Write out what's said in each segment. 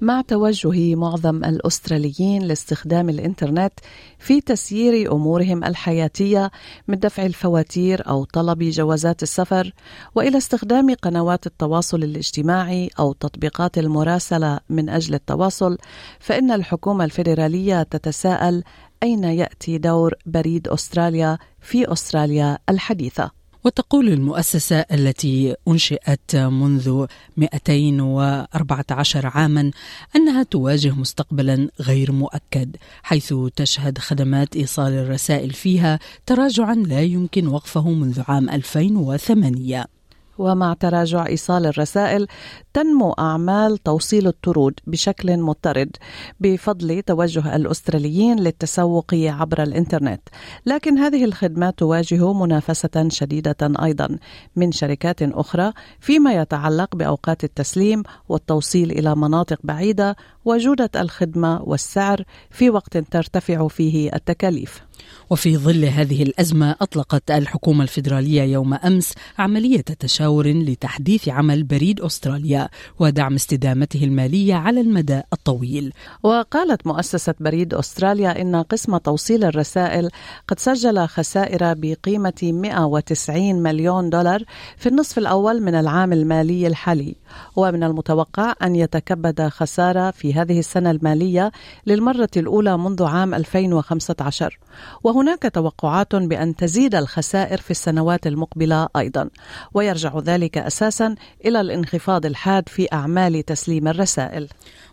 مع توجه معظم الأستراليين لاستخدام الإنترنت في تسيير أمورهم الحياتية من دفع الفواتير أو طلب جوازات السفر وإلى استخدام قنوات التواصل الاجتماعي أو تطبيقات المراسلة من أجل التواصل فإن الحكومة الفيدرالية تتساءل أين يأتي دور بريد أستراليا في أستراليا الحديثة. وتقول المؤسسة التي أنشئت منذ 214 عاما أنها تواجه مستقبلا غير مؤكد حيث تشهد خدمات إيصال الرسائل فيها تراجعا لا يمكن وقفه منذ عام 2008 ومع تراجع إيصال الرسائل تنمو أعمال توصيل الطرود بشكل مضطرد بفضل توجه الأستراليين للتسوق عبر الإنترنت. لكن هذه الخدمات تواجه منافسة شديدة أيضا من شركات أخرى فيما يتعلق بأوقات التسليم والتوصيل إلى مناطق بعيدة وجودة الخدمة والسعر في وقت ترتفع فيه التكاليف. وفي ظل هذه الأزمة أطلقت الحكومة الفيدرالية يوم أمس عملية تشاور لتحديث عمل بريد أستراليا ودعم استدامته المالية على المدى الطويل. وقالت مؤسسة بريد أستراليا إن قسم توصيل الرسائل قد سجل خسائر بقيمة 190 مليون دولار في النصف الأول من العام المالي الحالي. ومن المتوقع أن يتكبد خسارة في هذه السنة المالية للمرة الأولى منذ عام 2015 وهناك توقعات بأن تزيد الخسائر في السنوات المقبلة أيضا ويرجع ذلك أساسا إلى الانخفاض الحاد في أعمال تسليم الرسائل.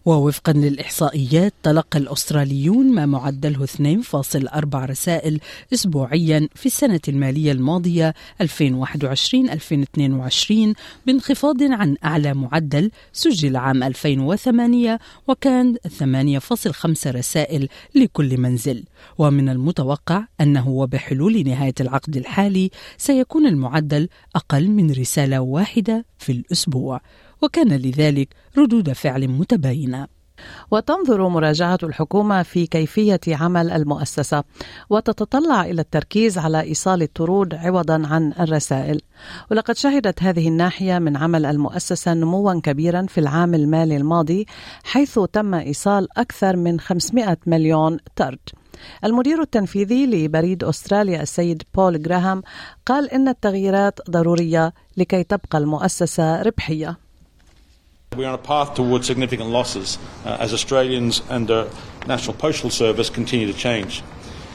ووفقا للإحصائيات تلقى الأستراليون ما معدله 2.4 رسائل أسبوعيا في السنة المالية الماضية 2021-2022 بانخفاض عن أعلى معدل سجل عام 2008 وكان 8.5 رسائل لكل منزل. ومن المتوقع أنه وبحلول نهاية العقد الحالي سيكون المعدل أقل من رسالة واحدة في الأسبوع وكان لذلك ردود فعل متباينة. وتنظر مراجعة الحكومة في كيفية عمل المؤسسة وتتطلع إلى التركيز على إيصال الطرود عوضا عن الرسائل. ولقد شهدت هذه الناحية من عمل المؤسسة نموا كبيرا في العام المالي الماضي حيث تم إيصال أكثر من 500 مليون طرد. المدير التنفيذي لبريد أستراليا السيد بول جراهام قال إن التغييرات ضرورية لكي تبقى المؤسسة ربحية We're on a path towards significant losses uh, as Australians and the National Postal Service continue to change.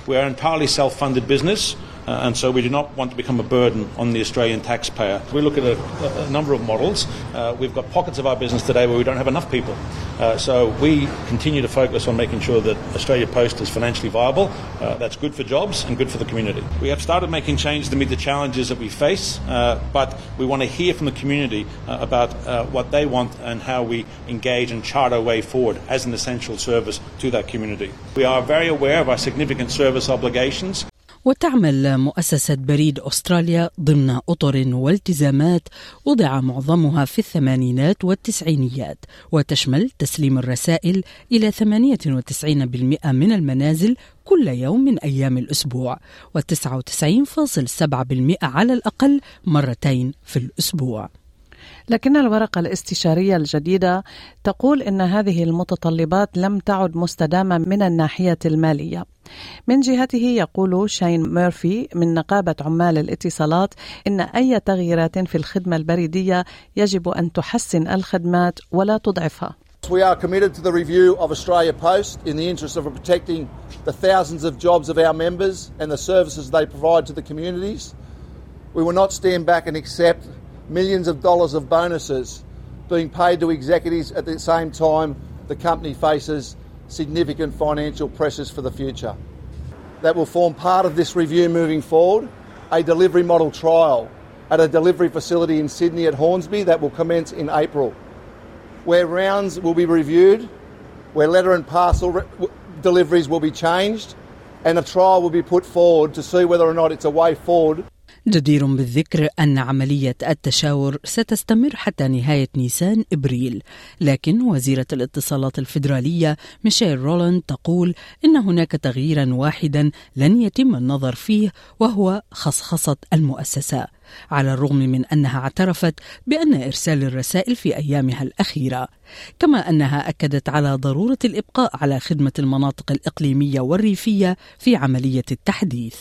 We are an entirely self funded business. Uh, and so we do not want to become a burden on the Australian taxpayer. We look at a, a number of models. Uh, we've got pockets of our business today where we don't have enough people. Uh, so we continue to focus on making sure that Australia Post is financially viable. Uh, that's good for jobs and good for the community. We have started making changes to meet the challenges that we face, uh, but we want to hear from the community uh, about what they want and how we engage and chart our way forward as an essential service to that community. We are very aware of our significant service obligations. وتعمل مؤسسة بريد أستراليا ضمن أطر والتزامات وضع معظمها في الثمانينات والتسعينيات وتشمل تسليم الرسائل إلى 98% من المنازل كل يوم من أيام الأسبوع و99.7% على الأقل مرتين في الأسبوع. لكن الورقة الاستشارية الجديدة تقول إن هذه المتطلبات لم تعد مستدامة من الناحية المالية. من جهته يقول شاين ميرفي من نقابة عمال الاتصالات إن أي تغييرات في الخدمة البريدية يجب أن تحسن الخدمات ولا تضعفها. We are committed to the review of Australia Post in the interest of protecting the thousands of jobs of our members and the services they provide to the communities. We will not stand back and accept millions of dollars of bonuses being paid to executives at the same time the company faces significant financial pressures for the future. That will form part of this review moving forward, a delivery model trial at a delivery facility in Sydney at Hornsby that will commence in April, where rounds will be reviewed, where letter and parcel re- deliveries will be changed, and a trial will be put forward to see whether or not it's a way forward. جدير بالذكر أن عملية التشاور ستستمر حتى نهاية نيسان إبريل. لكن وزيرة الاتصالات الفيدرالية ميشيل رولاند تقول إن هناك تغييرا واحدا لن يتم النظر فيه وهو خصخصة المؤسسة. على الرغم من أنها اعترفت بأن إرسال الرسائل في أيامها الأخيرة. كما أنها أكدت على ضرورة الإبقاء على خدمة المناطق الإقليمية والريفية في عملية التحديث.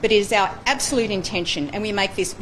But it is our absolute intention, and we make this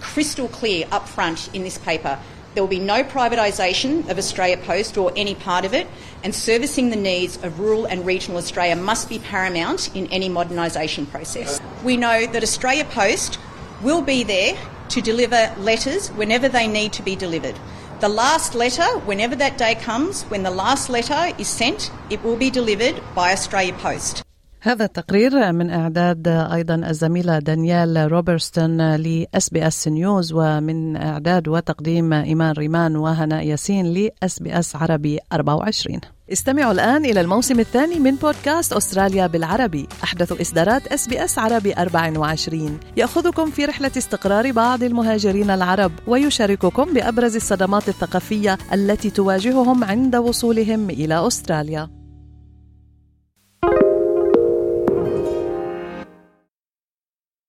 crystal clear up front in this paper. There will be no privatisation of Australia Post or any part of it, and servicing the needs of rural and regional Australia must be paramount in any modernisation process. We know that Australia Post will be there to deliver letters whenever they need to be delivered. The last letter, whenever that day comes, when the last letter is sent, it will be delivered by Australia Post. هذا التقرير من إعداد أيضا الزميلة دانيال روبرتسون ل SBS News ومن إعداد وتقديم إيمان ريمان وهناء ياسين ل SBS عربي 24 استمعوا الآن إلى الموسم الثاني من بودكاست أستراليا بالعربي. أحدث إصدارات SBS عربي 24 يأخذكم في رحلة استقرار بعض المهاجرين العرب ويشارككم بأبرز الصدمات الثقافية التي تواجههم عند وصولهم إلى أستراليا.